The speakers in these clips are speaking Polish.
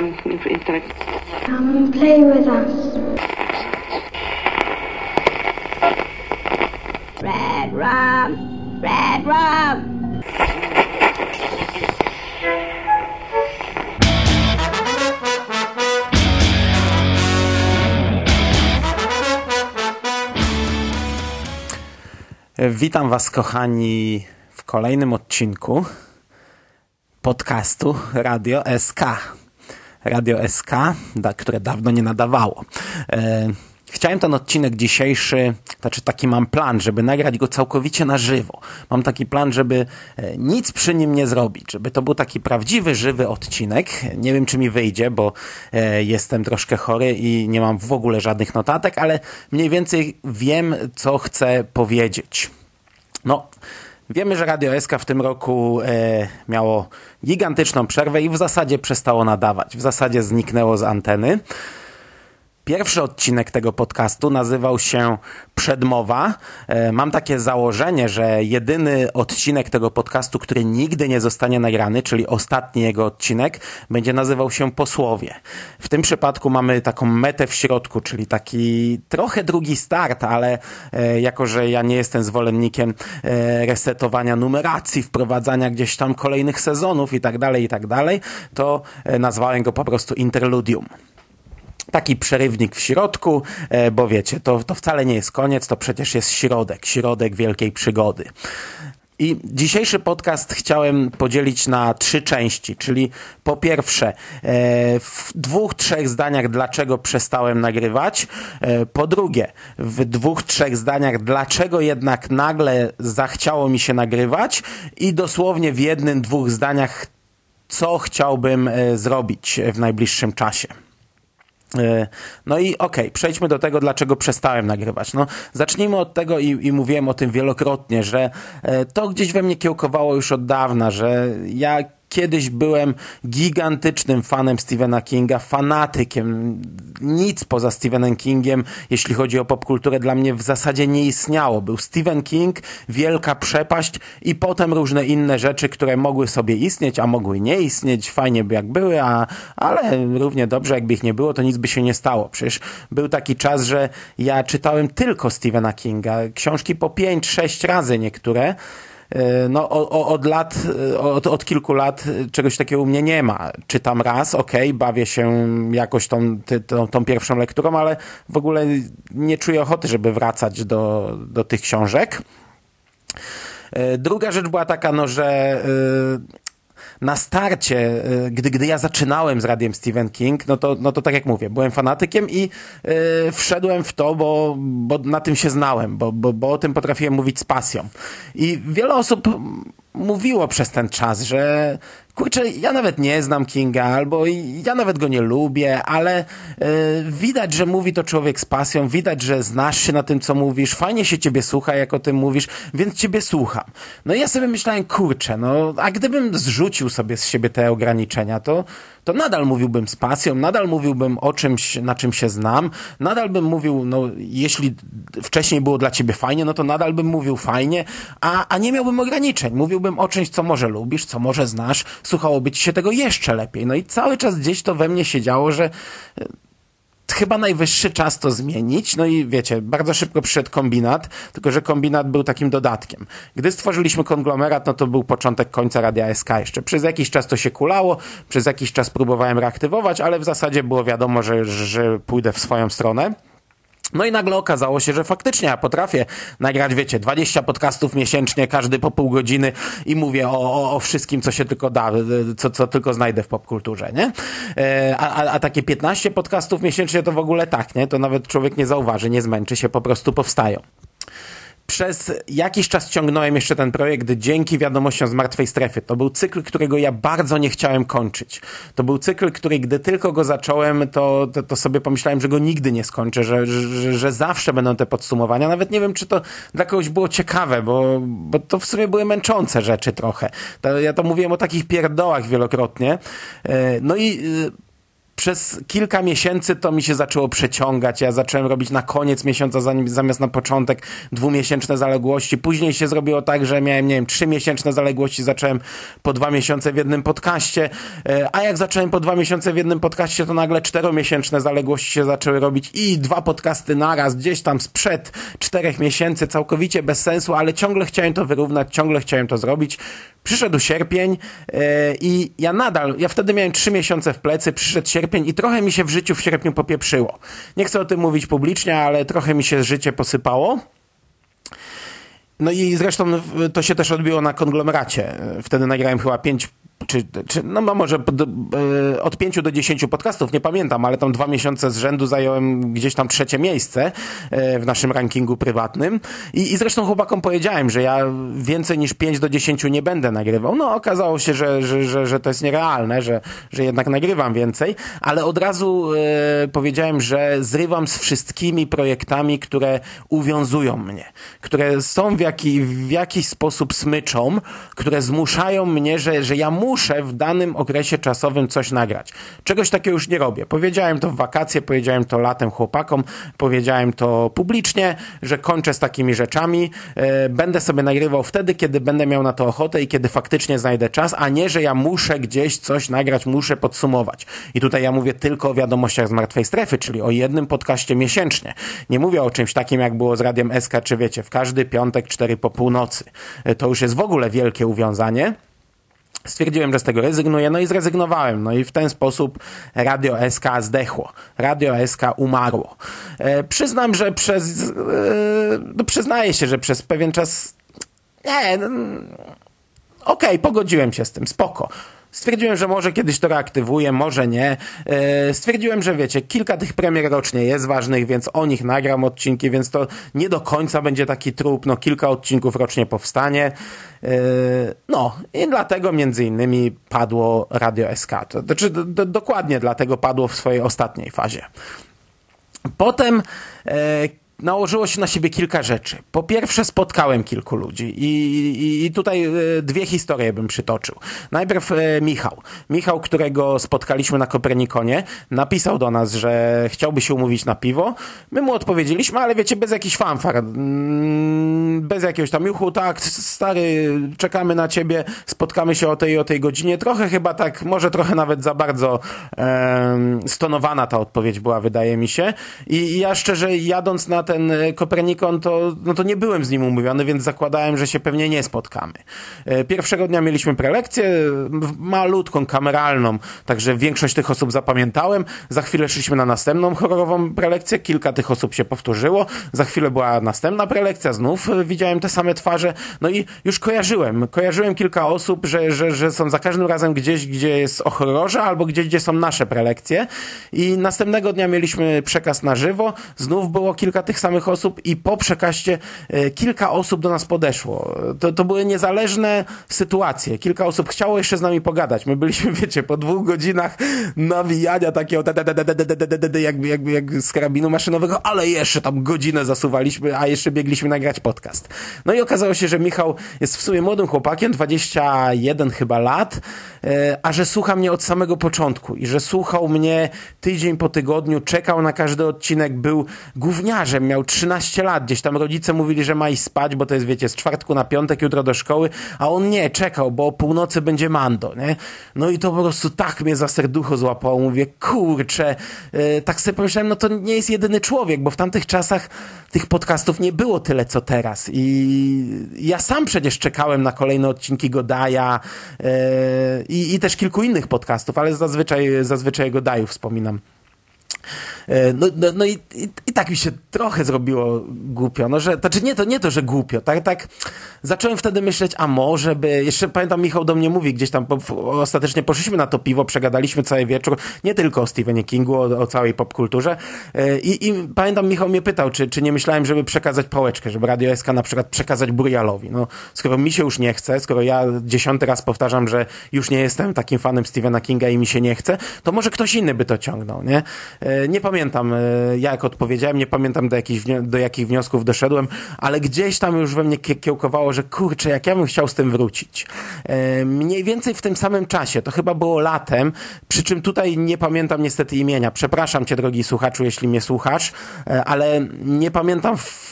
um, intellect. Come and play with us. Red rum! Red rum! Witam Was, kochani, w kolejnym odcinku podcastu Radio SK. Radio SK, da, które dawno nie nadawało. E, chciałem ten odcinek dzisiejszy, znaczy taki mam plan, żeby nagrać go całkowicie na żywo. Mam taki plan, żeby e, nic przy nim nie zrobić, żeby to był taki prawdziwy, żywy odcinek. Nie wiem, czy mi wyjdzie, bo e, jestem troszkę chory i nie mam w ogóle żadnych notatek, ale mniej więcej wiem, co chcę powiedzieć. No, wiemy, że Radio SK w tym roku e, miało gigantyczną przerwę i w zasadzie przestało nadawać. W zasadzie zniknęło z anteny. Pierwszy odcinek tego podcastu nazywał się Przedmowa. E, Mam takie założenie, że jedyny odcinek tego podcastu, który nigdy nie zostanie nagrany, czyli ostatni jego odcinek, będzie nazywał się Posłowie. W tym przypadku mamy taką metę w środku, czyli taki trochę drugi start, ale e, jako, że ja nie jestem zwolennikiem e, resetowania numeracji, wprowadzania gdzieś tam kolejnych sezonów i tak dalej, i tak dalej, to nazwałem go po prostu Interludium taki przerywnik w środku, e, bo wiecie, to, to wcale nie jest koniec, to przecież jest środek, środek wielkiej przygody. I dzisiejszy podcast chciałem podzielić na trzy części, czyli po pierwsze e, w dwóch, trzech zdaniach dlaczego przestałem nagrywać, e, po drugie w dwóch, trzech zdaniach dlaczego jednak nagle zachciało mi się nagrywać i dosłownie w jednym, dwóch zdaniach co chciałbym zrobić w najbliższym czasie. E, No i okej, okay, przejdźmy do tego, dlaczego przestałem nagrywać. No, zacznijmy od tego i, i mówiłem o tym wielokrotnie, że e, to gdzieś we mnie kiełkowało już od dawna, że ja kiedyś byłem gigantycznym fanem Stephena Kinga, fanatykiem. Nic poza Stephenem Kingiem, jeśli chodzi o popkulturę, dla mnie w zasadzie nie istniało. Był Stephen King, wielka przepaść i potem różne inne rzeczy, które mogły sobie istnieć, a mogły nie istnieć. Fajnie by jak były, a, ale równie dobrze, jakby ich nie było, to nic by się nie stało. Przecież był taki czas, że ja czytałem tylko Stephena Kinga. Książki po pięć, sześć razy niektóre no, o, od lat, od, od kilku lat czegoś takiego u mnie nie ma. Czytam raz, ok, bawię się jakoś tą, tą, tą pierwszą lekturą, ale w ogóle nie czuję ochoty, żeby wracać do, do tych książek. Druga rzecz była taka, no, że na starcie, gdy, gdy ja zaczynałem z radiem Stephen King, no to, no to tak jak mówię, byłem fanatykiem i yy, wszedłem w to, bo, bo na tym się znałem, bo, bo, bo o tym potrafiłem mówić z pasją. I wiele osób mówiło przez ten czas, że kurczę, ja nawet nie znam Kinga, albo ja nawet go nie lubię, ale yy, widać, że mówi to człowiek z pasją, widać, że znasz się na tym, co mówisz, fajnie się ciebie słucha, jak o tym mówisz, więc ciebie słucham. No i ja sobie myślałem, kurczę, no, a gdybym zrzucił sobie z siebie te ograniczenia, to, to nadal mówiłbym z pasją, nadal mówiłbym o czymś, na czym się znam, nadal bym mówił, no, jeśli wcześniej było dla ciebie fajnie, no to nadal bym mówił fajnie, a, a nie miałbym ograniczeń. Mówiłbym o czymś, co może lubisz, co może znasz, słuchałoby ci się tego jeszcze lepiej. No i cały czas gdzieś to we mnie się działo, że chyba najwyższy czas to zmienić. No i wiecie, bardzo szybko przyszedł kombinat, tylko że kombinat był takim dodatkiem. Gdy stworzyliśmy konglomerat, no to był początek końca Radia SK jeszcze. Przez jakiś czas to się kulało, przez jakiś czas próbowałem reaktywować, ale w zasadzie było wiadomo, że, że pójdę w swoją stronę. No i nagle okazało się, że faktycznie ja potrafię nagrać, wiecie, 20 podcastów miesięcznie, każdy po pół godziny i mówię o, o, o wszystkim, co się tylko da, co, co tylko znajdę w popkulturze, nie? A, a, a takie 15 podcastów miesięcznie to w ogóle tak, nie? To nawet człowiek nie zauważy, nie zmęczy się, po prostu powstają. Przez jakiś czas ciągnąłem jeszcze ten projekt dzięki wiadomościom z martwej strefy. To był cykl, którego ja bardzo nie chciałem kończyć. To był cykl, który gdy tylko go zacząłem, to, to, to sobie pomyślałem, że go nigdy nie skończę, że, że, że, zawsze będą te podsumowania. Nawet nie wiem, czy to dla kogoś było ciekawe, bo, bo to w sumie były męczące rzeczy trochę. To, ja to mówiłem o takich pierdołach wielokrotnie. No i przez kilka miesięcy to mi się zaczęło przeciągać. Ja zacząłem robić na koniec miesiąca zamiast na początek dwumiesięczne zaległości. Później się zrobiło tak, że miałem, nie wiem, trzymiesięczne zaległości, zacząłem po dwa miesiące w jednym podcaście, e, a jak zacząłem po dwa miesiące w jednym podcaście, to nagle czteromiesięczne zaległości się zaczęły robić i dwa podcasty naraz, gdzieś tam sprzed czterech miesięcy, całkowicie bez sensu, ale ciągle chciałem to wyrównać, ciągle chciałem to zrobić. Przyszedł sierpień yy, i ja nadal, ja wtedy miałem trzy miesiące w plecy, przyszedł sierpień i trochę mi się w życiu w sierpniu popieprzyło. Nie chcę o tym mówić publicznie, ale trochę mi się życie posypało. No i zresztą to się też odbiło na konglomeracie. Wtedy nagrałem chyba pięć czy, czy no, może e, od pięciu do dziesięciu podcastów, nie pamiętam, ale tam dwa miesiące z rzędu zająłem gdzieś tam trzecie miejsce e, w naszym rankingu prywatnym i, i zresztą chłopakom powiedziałem, że ja więcej niż pięć do dziesięciu nie będę nagrywał. No okazało się, że, że, że, że to jest nierealne, że, że jednak nagrywam więcej, ale od razu e, powiedziałem, że zrywam z wszystkimi projektami, które uwiązują mnie, które są w, jaki, w jakiś sposób smyczą, które zmuszają mnie, że, że ja muszę muszę w danym okresie czasowym coś nagrać. Czegoś takiego już nie robię. Powiedziałem to w wakacje, powiedziałem to latem chłopakom, powiedziałem to publicznie, że kończę z takimi rzeczami. E, będę sobie nagrywał wtedy, kiedy będę miał na to ochotę i kiedy faktycznie znajdę czas, a nie, że ja muszę gdzieś coś nagrać, muszę podsumować. I tutaj ja mówię tylko o wiadomościach z martwej strefy, czyli o jednym podcaście miesięcznie. Nie mówię o czymś takim, jak było z Radiem SK, czy wiecie, w każdy piątek, cztery po północy. E, to już jest w ogóle wielkie uwiązanie. Stwierdziłem, że z tego rezygnuję, no i zrezygnowałem. No i w ten sposób Radio SK zdechło. Radio SK umarło. E, przyznam, że przez... E, no przyznaję się, że przez pewien czas... Nie, no, okej, okay, pogodziłem się z tym, spoko. Stwierdziłem, że może kiedyś to reaktywuję, może nie. E, stwierdziłem, że wiecie, kilka tych premier rocznie jest ważnych, więc o nich nagram odcinki, więc to nie do końca będzie taki trup, no kilka odcinków rocznie powstanie. E, no i dlatego między innymi padło Radio SK. To, znaczy dokładnie dlatego padło w swojej ostatniej fazie. Potem e, nałożyło się na siebie kilka rzeczy. Po pierwsze, spotkałem kilku ludzi i, i, i tutaj e, dwie historie bym przytoczył. Najpierw e, Michał. Michał, którego spotkaliśmy na Kopernikonie, napisał do nas, że chciałby się umówić na piwo. My mu odpowiedzieliśmy, ale wiecie, bez jakichś fanfar, mm, bez jakiegoś tam juchu, tak, stary, czekamy na ciebie, spotkamy się o tej o tej godzinie. Trochę chyba tak, może trochę nawet za bardzo stonowana ta odpowiedź była, wydaje mi się. I, i ja szczerze, jadąc na ten e, Kopernikon, to, no to nie byłem z nim umówiony, więc zakładałem, że się pewnie nie spotkamy. E, pierwszego dnia mieliśmy prelekcję, malutką, kameralną, także większość tych osób zapamiętałem. Za chwilę szliśmy na następną horrorową prelekcję, kilka tych osób się powtórzyło. Za chwilę była następna prelekcja, znów e, widziałem te same twarze. No i już kojarzyłem, kojarzyłem kilka osób, że, że, że są za każdym razem gdzieś, gdzie jest o horrorze, albo gdzieś, gdzie są nasze prelekcje. I następnego dnia mieliśmy przekaz na żywo, znów było kilka tych samych osób i po przekaście e, kilka osób do nas podeszło. To, to były niezależne sytuacje. Kilka osób chciało jeszcze z nami pogadać. My byliśmy, wiecie, po dwóch godzinach nawijania takiego jakby, jakby jak z karabinu maszynowego, ale jeszcze tam godzinę zasuwaliśmy, a jeszcze biegliśmy nagrać podcast. No i okazało się, że Michał jest w sumie młodym chłopakiem, 21 chyba lat, e, a że słucha mnie od samego początku i że słuchał mnie tydzień po tygodniu, czekał na każdy odcinek, był gówniarzem, miał 13 lat, gdzieś tam rodzice mówili, że ma iść spać, bo to jest, wiecie, z czwartku na piątek, jutro do szkoły, a on nie, czekał, bo o północy będzie mando, nie? No i to po prostu tak mnie za serducho złapało, mówię, kurczę, yy, tak sobie pomyślałem, no to nie jest jedyny człowiek, bo w tamtych czasach tych podcastów nie było tyle, co teraz i ja sam przecież czekałem na kolejne odcinki Godaja yy, i, też kilku innych podcastów, ale zazwyczaj, zazwyczaj Godaju wspominam. E, no, no, no i, i, i, tak mi się trochę zrobiło głupio, no że, znaczy nie to, nie to, że głupio, tak, tak zacząłem wtedy myśleć, a może by, jeszcze pamiętam Michał do mnie mówi, gdzieś tam ostatecznie poszliśmy na to piwo, przegadaliśmy cały wieczór, nie tylko o Stephenie Kingu, o, o całej popkulturze e, I, i pamiętam Michał mnie pytał, czy, czy nie myślałem, żeby przekazać pałeczkę, żeby Radio SK na przykład przekazać Burialowi, no skoro mi się już nie chce, skoro ja dziesiąty raz powtarzam, że już nie jestem takim fanem Stephena Kinga i mi się nie chce, to może ktoś inny by to ciągnął, nie? Nie pamiętam, e, jak odpowiedziałem powiedziałem, nie pamiętam do jakich, do jakich wniosków doszedłem, ale gdzieś tam już we mnie kiełkowało, że kurczę, jak ja bym chciał z tym wrócić. E, mniej więcej w tym samym czasie, to chyba było latem, przy czym tutaj nie pamiętam niestety imienia. Przepraszam cię, drogi słuchaczu, jeśli mnie słuchasz, e, ale nie pamiętam w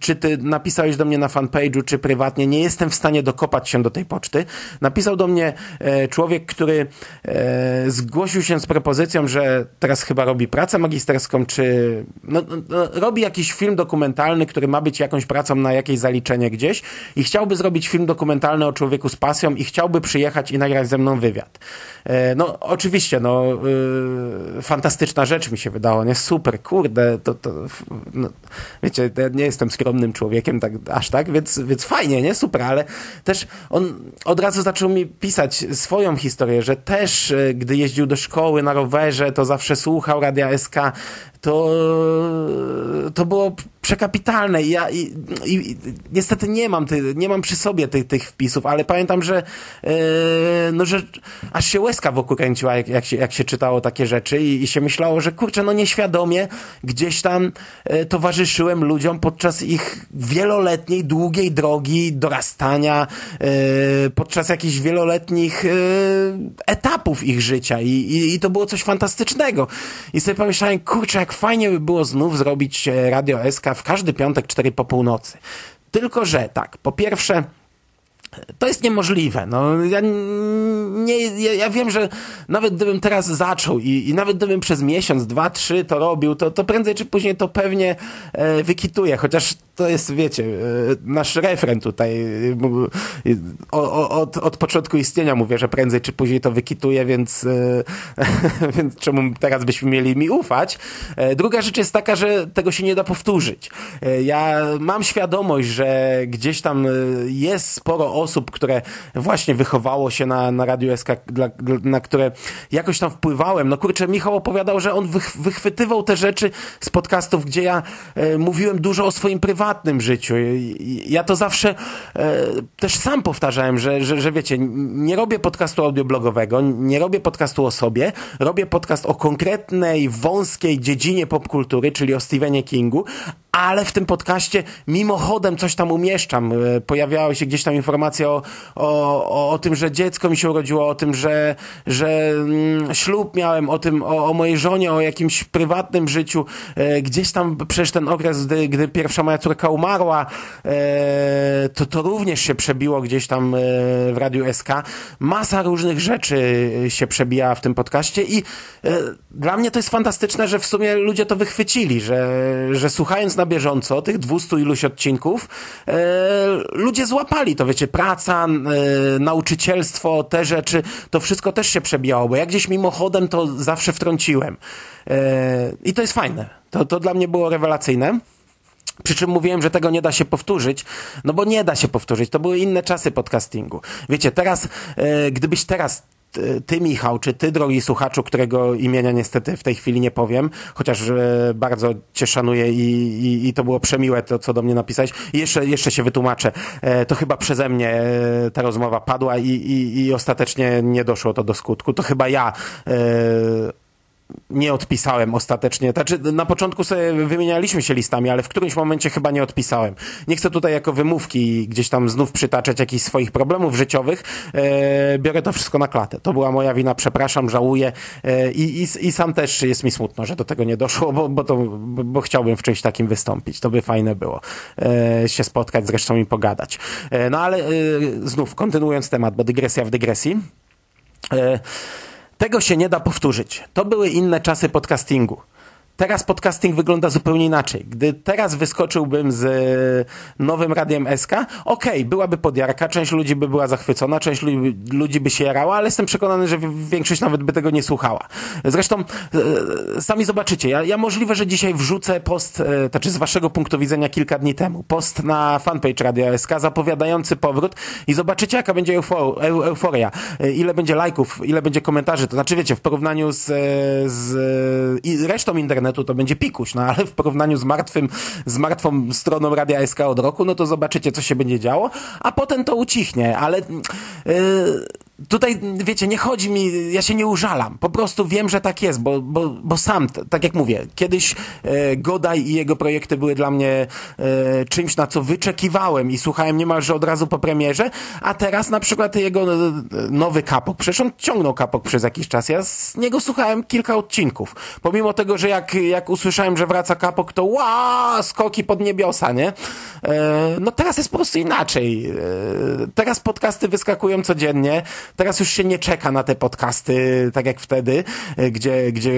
czy ty napisałeś do mnie na fanpage'u, czy prywatnie, nie jestem w stanie dokopać się do tej poczty. Napisał do mnie e, człowiek, który e, zgłosił się z propozycją, że teraz chyba robi pracę magisterską, czy no, no, robi jakiś film dokumentalny, który ma być jakąś pracą na jakieś zaliczenie gdzieś i chciałby zrobić film dokumentalny o człowieku z pasją i chciałby przyjechać i nagrać ze mną wywiad. E, no, oczywiście, no, y, fantastyczna rzecz mi się wydała, nie? Super, kurde, to, to no, wiecie, nie jestem skromnym człowiekiem, tak, aż tak, więc, więc fajnie, nie? Super, ale też on od razu zaczął mi pisać swoją historię, że też, e, gdy jeździł do szkoły na rowerze, to zawsze słuchał Radia SK, to, to było przekapitalne ja i, i, niestety nie mam, ty, nie mam przy sobie tych, tych wpisów, ale pamiętam, że yy, no, że aż się łezka wokół kręciła, jak, jak, się, jak się czytało takie rzeczy i, i się myślało, że kurczę, no nieświadomie gdzieś tam yy, towarzyszyłem ludziom podczas ich wieloletniej, długiej drogi dorastania, yy, podczas jakichś wieloletnich etapów ich życia I, i, i to było coś fantastycznego. I sobie pomyślałem, kurczę, jak fajnie by było znów zrobić Radio SK w każdy piątek 4 po północy. Tylko, że tak, po pierwsze, to jest niemożliwe. No, ja, nie, ja, ja, wiem, że nawet gdybym teraz zaczął i, i, nawet gdybym przez miesiąc, dwa, trzy to robił, to, to prędzej czy później to pewnie e, wykituje. Chociaż to jest, wiecie, e, nasz refren tutaj. E, o, o, od, od początku istnienia mówię, że prędzej czy później to wykituje, więc, e, więc czemu teraz byśmy mieli mi ufać? E, druga rzecz jest taka, że tego się nie da powtórzyć. E, ja mam świadomość, że gdzieś tam jest sporo osób, które właśnie wychowało się na, na Radiu SK, dla, na które jakoś tam wpływałem. No kurczę, Michał opowiadał, że on wych, wychwytywał te rzeczy z podcastów, gdzie ja e, mówiłem dużo o swoim prywatnym życiu. Ja to zawsze e, też sam powtarzałem, że, że, że wiecie, nie robię podcastu audioblogowego, nie robię podcastu o sobie, robię podcast o konkretnej, wąskiej dziedzinie popkultury, czyli o Stephenie Kingu, ale w tym podcaście mimochodem coś tam umieszczam. E, pojawiały się gdzieś tam informacje o, o, o tym, że dziecko mi się urodziło, o tym, że, że mm, ślub miałem, o tym, o, o mojej żonie, o jakimś prywatnym życiu. E, gdzieś tam przecież ten okres, gdy, gdy pierwsza moja córka umarła, e, to to również się przebiło gdzieś tam w Radiu SK. Masa różnych rzeczy się przebija w tym podcaście i dla mnie to jest fantastyczne, że w sumie ludzie to wychwycili, że, że słuchając na bieżąco tych dwustu iluś odcinków, e, ludzie złapali to, wiecie, praca, e, nauczycielstwo, te rzeczy, to wszystko też się przebijało, bo ja gdzieś mimochodem to zawsze wtrąciłem. E, I to jest fajne. To, to dla mnie było rewelacyjne. Przy czym mówiłem, że tego nie da się powtórzyć, no bo nie da się powtórzyć. To były inne czasy podcastingu. Wiecie, teraz, e, gdybyś teraz ty, Michał, czy ty, drogi słuchaczu, którego imienia niestety w tej chwili nie powiem, chociaż e, bardzo cię szanuję i, i, i, to było przemiłe to, co do mnie napisałeś. Jeszcze, jeszcze się wytłumaczę. E, to chyba przeze mnie e, ta rozmowa padła i, i, i ostatecznie nie doszło to do skutku. To chyba ja nie odpisałem ostatecznie. Znaczy, na początku sobie wymienialiśmy się listami, ale w którymś momencie chyba nie odpisałem. Nie chcę tutaj jako wymówki gdzieś tam znów przytaczać jakichś swoich problemów życiowych. E, biorę to wszystko na klatę. To była moja wina, przepraszam, żałuję e, i, i, i, sam też jest mi smutno, że do tego nie doszło, bo, bo, to, bo, bo chciałbym w czymś takim wystąpić. To by fajne było. E, się spotkać zresztą i pogadać. E, no ale e, znów, kontynuując temat, bo dygresja w dygresji. Tego się nie da powtórzyć. To były inne czasy podcastingu. Teraz podcasting wygląda zupełnie inaczej. Gdy teraz wyskoczyłbym z e, nowym radiem SK, okej, okay, byłaby podjarka, część ludzi by była zachwycona, część ludzi by się jarała, ale jestem przekonany, że większość nawet by tego nie słuchała. Zresztą e, sami zobaczycie, ja, ja możliwe, że dzisiaj wrzucę post, e, znaczy z waszego punktu widzenia kilka dni temu, post na fanpage Radio SK zapowiadający powrót i zobaczycie, jaka będzie euforia, ile będzie lajków, ile będzie komentarzy, to znaczy wiecie, w porównaniu z, z resztą internetu, internetu to będzie pikuś, no ale w porównaniu z martwym, z martwą stroną Radia SK od roku, no to zobaczycie, co się będzie działo, a potem to ucichnie, ale yy, tutaj, wiecie, nie chodzi mi, ja się nie użalam. Po prostu wiem, że tak jest, bo, bo, bo sam, tak jak mówię, kiedyś e, Godaj i jego projekty były dla mnie e, czymś, na co wyczekiwałem i słuchałem niemalże od razu po premierze, a teraz na przykład jego e, nowy kapok, przecież on ciągnął kapok przez jakiś czas, ja z niego słuchałem kilka odcinków. Pomimo tego, że jak, jak usłyszałem, że wraca kapok, to ła, skoki pod niebiosa, nie? E, no teraz jest po prostu inaczej. E, teraz podcasty wyskakują codziennie, Teraz już się nie czeka na te podcasty, tak jak wtedy, e, gdzie, gdzie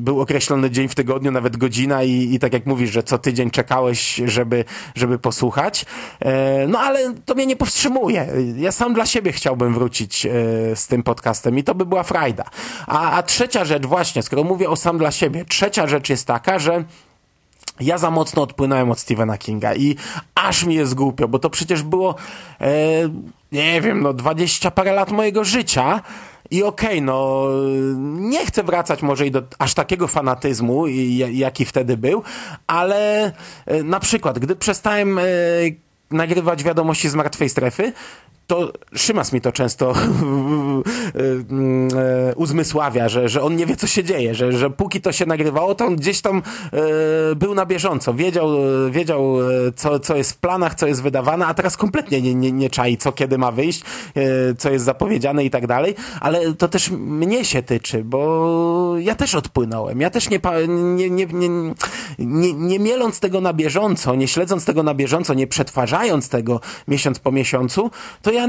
był określony dzień w tygodniu, nawet godzina i, i tak jak mówisz, że co tydzień czekałeś, żeby, żeby posłuchać. E, no ale to mnie nie powstrzymuje. Ja sam dla siebie chciałbym wrócić e, z tym podcastem i to by była frajda. A, a trzecia rzecz właśnie, skoro mówię o sam dla siebie, trzecia rzecz jest taka, że ja za mocno odpłynąłem od Stephena Kinga i aż mi jest głupio, bo to przecież było, e, nie wiem, no dwadzieścia parę lat mojego życia i okej, okay, no nie chcę wracać może i do aż takiego fanatyzmu, jaki wtedy był, ale e, na przykład, gdy przestałem e, nagrywać wiadomości z martwej strefy, to Szymas mi to często e, uzmysławia, że, że on nie wie, co się dzieje, że, że póki to się nagrywało, to on gdzieś tam e, był na bieżąco, wiedział, wiedział e, co, co jest w planach, co jest wydawane, a teraz kompletnie nie, nie, nie czai, co kiedy ma wyjść, co jest zapowiedziane i tak dalej, ale to też mnie się tyczy, bo ja też odpłynąłem, ja też nie, nie, nie, nie, nie, nie mieląc tego na bieżąco, nie śledząc tego na bieżąco, nie przetwarzając tego miesiąc po miesiącu, to ja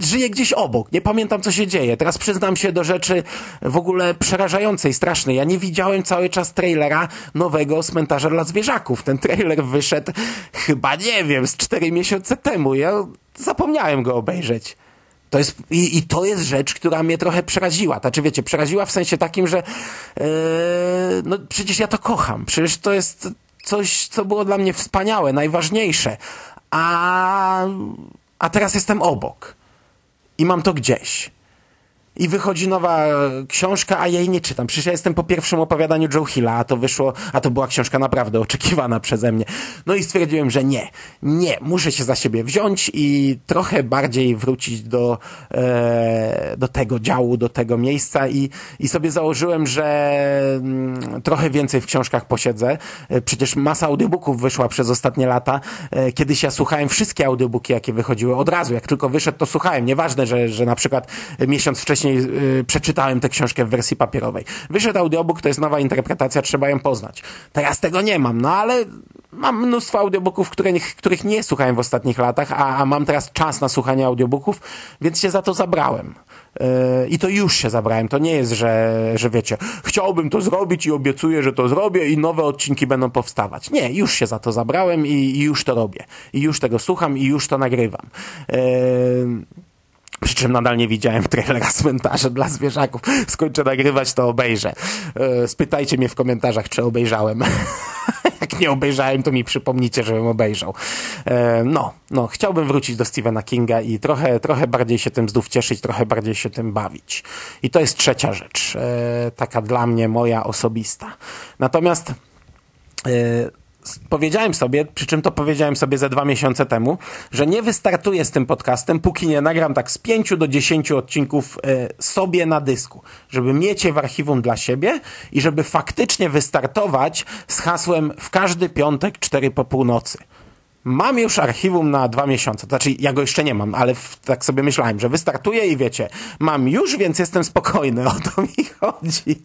żyję gdzieś obok, nie pamiętam co się dzieje. Teraz przyznam się do rzeczy w ogóle przerażającej, strasznej. Ja nie widziałem cały czas trailera nowego Cmentarza dla Zwierzaków. Ten trailer wyszedł chyba, nie wiem, z cztery miesiące temu. Ja zapomniałem go obejrzeć. To jest, i, I to jest rzecz, która mnie trochę przeraziła. Znaczy, wiecie, przeraziła w sensie takim, że yy, no przecież ja to kocham. Przecież to jest coś, co było dla mnie wspaniałe, najważniejsze. A a teraz jestem obok i mam to gdzieś i wychodzi nowa książka, a ja jej nie czytam. Przecież ja jestem po pierwszym opowiadaniu Joe Hilla, a to wyszło, a to była książka naprawdę oczekiwana przeze mnie. No i stwierdziłem, że nie, nie, muszę się za siebie wziąć i trochę bardziej wrócić do, e, do tego działu, do tego miejsca i, i sobie założyłem, że mm, trochę więcej w książkach posiedzę. E, przecież masa audiobooków wyszła przez ostatnie lata. E, kiedyś ja słuchałem wszystkie audiobooki, jakie wychodziły od razu. Jak tylko wyszedł, to słuchałem. Nieważne, że, że na przykład miesiąc wcześniej wcześniej y, przeczytałem tę książkę w wersji papierowej. Wyszedł audiobook, to jest nowa interpretacja, trzeba ją poznać. Teraz tego nie mam, no ale mam mnóstwo audiobooków, które, których nie słuchałem w ostatnich latach, a, a mam teraz czas na słuchanie audiobooków, więc się za to zabrałem. Yy, I to już się zabrałem. To nie jest, że, że wiecie, chciałbym to zrobić i obiecuję, że to zrobię i nowe odcinki będą powstawać. Nie, już się za to zabrałem i, i już to robię. I już tego słucham i już to nagrywam. Yy, przy czym nadal nie widziałem trailera cmentarza dla zwierzaków. Skończę nagrywać, to obejrzę. E, spytajcie mnie w komentarzach, czy obejrzałem. Jak nie obejrzałem, to mi przypomnicie, żebym obejrzał. E, no, no, chciałbym wrócić do Stephena Kinga i trochę, trochę bardziej się tym zdów cieszyć, trochę bardziej się tym bawić. I to jest trzecia rzecz, e, taka dla mnie moja osobista. Natomiast powiedziałem sobie, przy czym to powiedziałem sobie ze dwa miesiące temu, że nie wystartuję z tym podcastem, póki nie nagram tak z pięciu do dziesięciu odcinków e, sobie na dysku, żeby mieć je w archiwum dla siebie i żeby faktycznie wystartować z hasłem w każdy piątek cztery po północy. Mam już archiwum na dwa miesiące. Znaczy, ja go jeszcze nie mam, ale w, tak sobie myślałem, że wystartuję i wiecie, mam już, więc jestem spokojny. O to mi chodzi.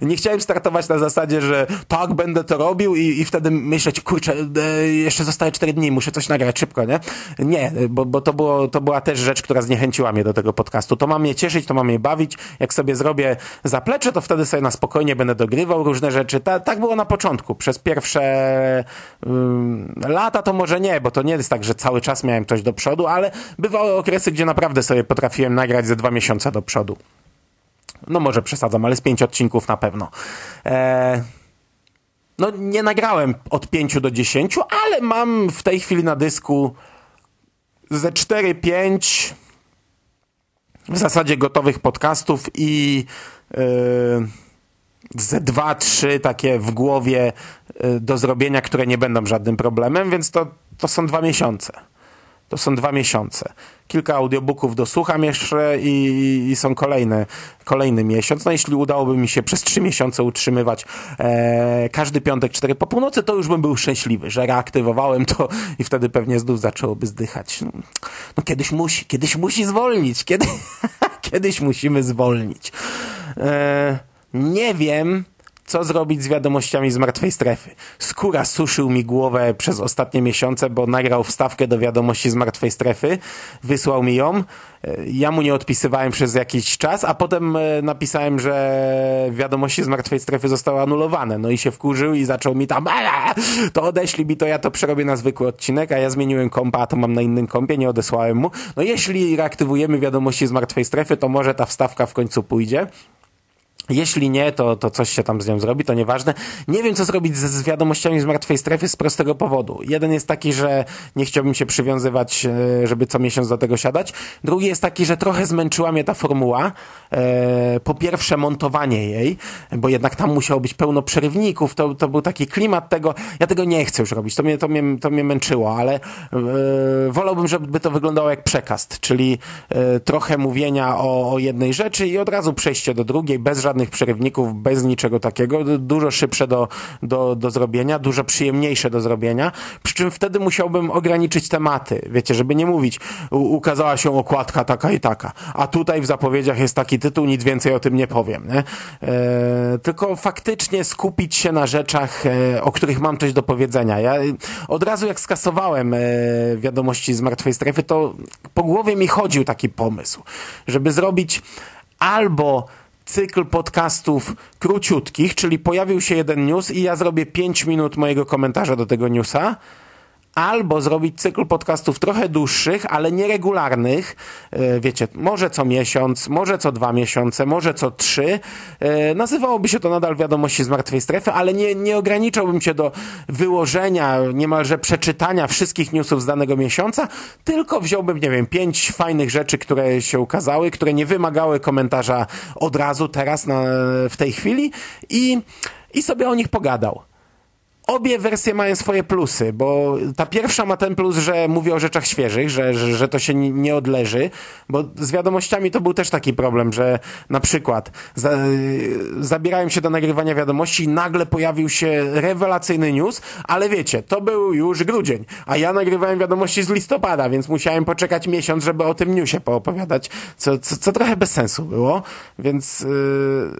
Nie chciałem startować na zasadzie, że tak, będę to robił i, i wtedy myśleć, kurczę, e, jeszcze zostaje cztery dni, muszę coś nagrać szybko, nie? Nie, bo, bo to, było, to była też rzecz, która zniechęciła mnie do tego podcastu. To ma mnie cieszyć, to ma mnie bawić. Jak sobie zrobię zaplecze, to wtedy sobie na spokojnie będę dogrywał różne rzeczy. Ta, tak było na początku. Przez pierwsze lata to może nie, bo to nie jest tak, że cały czas miałem coś do przodu, ale bywały okresy, gdzie naprawdę sobie potrafiłem nagrać ze dwa miesiące do przodu. No może przesadzam, ale z pięć odcinków na pewno. Eee, no nie nagrałem od pięciu do dziesięciu, ale mam w tej chwili na dysku ze cztery, pięć w zasadzie gotowych podcastów i yy, ze dwa, trzy takie w głowie do zrobienia, które nie będą żadnym problemem, więc to, to są dwa miesiące. to są dwa miesiące. Kilka audiobooków dosłucham jeszcze i, i, są kolejne, kolejny miesiąc. No jeśli udałoby mi się przez trzy miesiące utrzymywać e, każdy piątek, cztery po północy, to już bym był szczęśliwy, że reaktywowałem to i wtedy pewnie znów zaczęłoby zdychać. No, no kiedyś musi, kiedyś musi zwolnić, kiedy, kiedyś musimy zwolnić. E, nie wiem, co zrobić z wiadomościami z martwej strefy. Skóra suszył mi głowę przez ostatnie miesiące, bo nagrał wstawkę do wiadomości z martwej strefy, wysłał mi ją. E, ja mu nie odpisywałem przez jakiś czas, a potem e, napisałem, że wiadomości z martwej strefy zostały anulowane. No i się wkurzył i zaczął mi tam, to odeślij mi to, ja to przerobię na zwykły odcinek, a ja zmieniłem kompa, a to mam na innym kompie, nie odesłałem mu. No jeśli reaktywujemy wiadomości z martwej strefy, to może ta wstawka w końcu pójdzie. Jeśli nie, to, to coś się tam z nią zrobi, to nieważne. Nie wiem, co zrobić z, z wiadomościami z martwej strefy z prostego powodu. Jeden jest taki, że nie chciałbym się przywiązywać, e, żeby co miesiąc do tego siadać. Drugi jest taki, że trochę zmęczyła mnie ta formuła. E, po pierwsze, montowanie jej, bo jednak tam musiało być pełno przerywników. To, to był taki klimat tego. Ja tego nie chcę już robić. To mnie, to mnie, to mnie męczyło, ale e, wolałbym, żeby to wyglądało jak przekaz, czyli trochę mówienia o, o jednej rzeczy i od razu przejście do drugiej, bez żadnych żadnych przerywników, bez niczego takiego, dużo szybsze do, do, do zrobienia, dużo przyjemniejsze do zrobienia, przy czym wtedy musiałbym ograniczyć tematy, wiecie, żeby nie mówić, ukazała się okładka taka i taka, a tutaj w zapowiedziach jest taki tytuł, nic więcej o tym nie powiem, nie? E, tylko faktycznie skupić się na rzeczach, e, o których mam coś do powiedzenia. Ja od razu jak skasowałem e, wiadomości z martwej strefy, to po głowie mi chodził taki pomysł, żeby zrobić albo cykl podcastów króciutkich, czyli pojawił się jeden news i ja zrobię 5 minut mojego komentarza do tego newsa albo zrobić cykl podcastów trochę dłuższych, ale nieregularnych, e, wiecie, może co miesiąc, może co dwa miesiące, może co trzy. E, nazywałoby się to nadal wiadomości z martwej strefy, ale nie, nie ograniczałbym się do wyłożenia, niemalże przeczytania wszystkich newsów z danego miesiąca, tylko wziąłbym, nie wiem, pięć fajnych rzeczy, które się ukazały, które nie wymagały komentarza od razu, teraz, na, w tej chwili i, i sobie o nich pogadał obie wersje mają swoje plusy, bo ta pierwsza ma ten plus, że mówi o rzeczach świeżych, że, że, że to się nie odleży, bo z wiadomościami to był też taki problem, że na przykład za, zabierałem się do nagrywania wiadomości i nagle pojawił się rewelacyjny news, ale wiecie, to był już grudzień, a ja nagrywałem wiadomości z listopada, więc musiałem poczekać miesiąc, żeby o tym newsie poopowiadać, co, co, co trochę bez sensu było, więc, yy,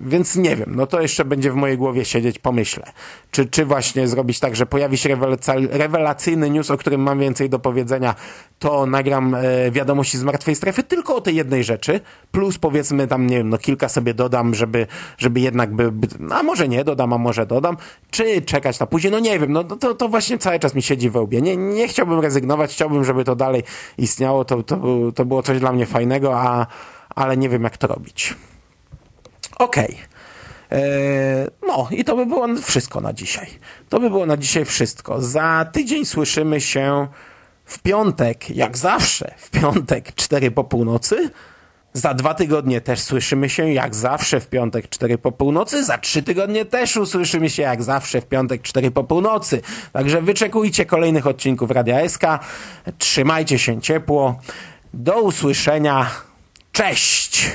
więc nie wiem, no to jeszcze będzie w mojej głowie siedzieć, pomyślę. Czy, czy, właśnie zrobić tak, że pojawi się rewelacyjny news, o którym mam więcej do powiedzenia, to nagram e, wiadomości z martwej strefy tylko o tej jednej rzeczy, plus powiedzmy tam, nie wiem, no kilka sobie dodam, żeby, żeby jednak by, a może nie dodam, a może dodam, czy czekać na później, no nie wiem, no to, to właśnie cały czas mi siedzi we łbie. Nie, nie chciałbym rezygnować, chciałbym, żeby to dalej istniało, to, to, to było coś dla mnie fajnego, a, ale nie wiem jak to robić. Okej. Okay. E, no i to by było wszystko na dzisiaj. To by było na dzisiaj wszystko. Za tydzień słyszymy się w piątek, jak zawsze, w piątek 4 po północy. Za dwa tygodnie też słyszymy się jak zawsze w piątek 4 po północy. Za trzy tygodnie też usłyszymy się jak zawsze w piątek 4 po północy. Także wyczekujcie kolejnych odcinków Radia SK. Trzymajcie się ciepło. Do usłyszenia. Cześć!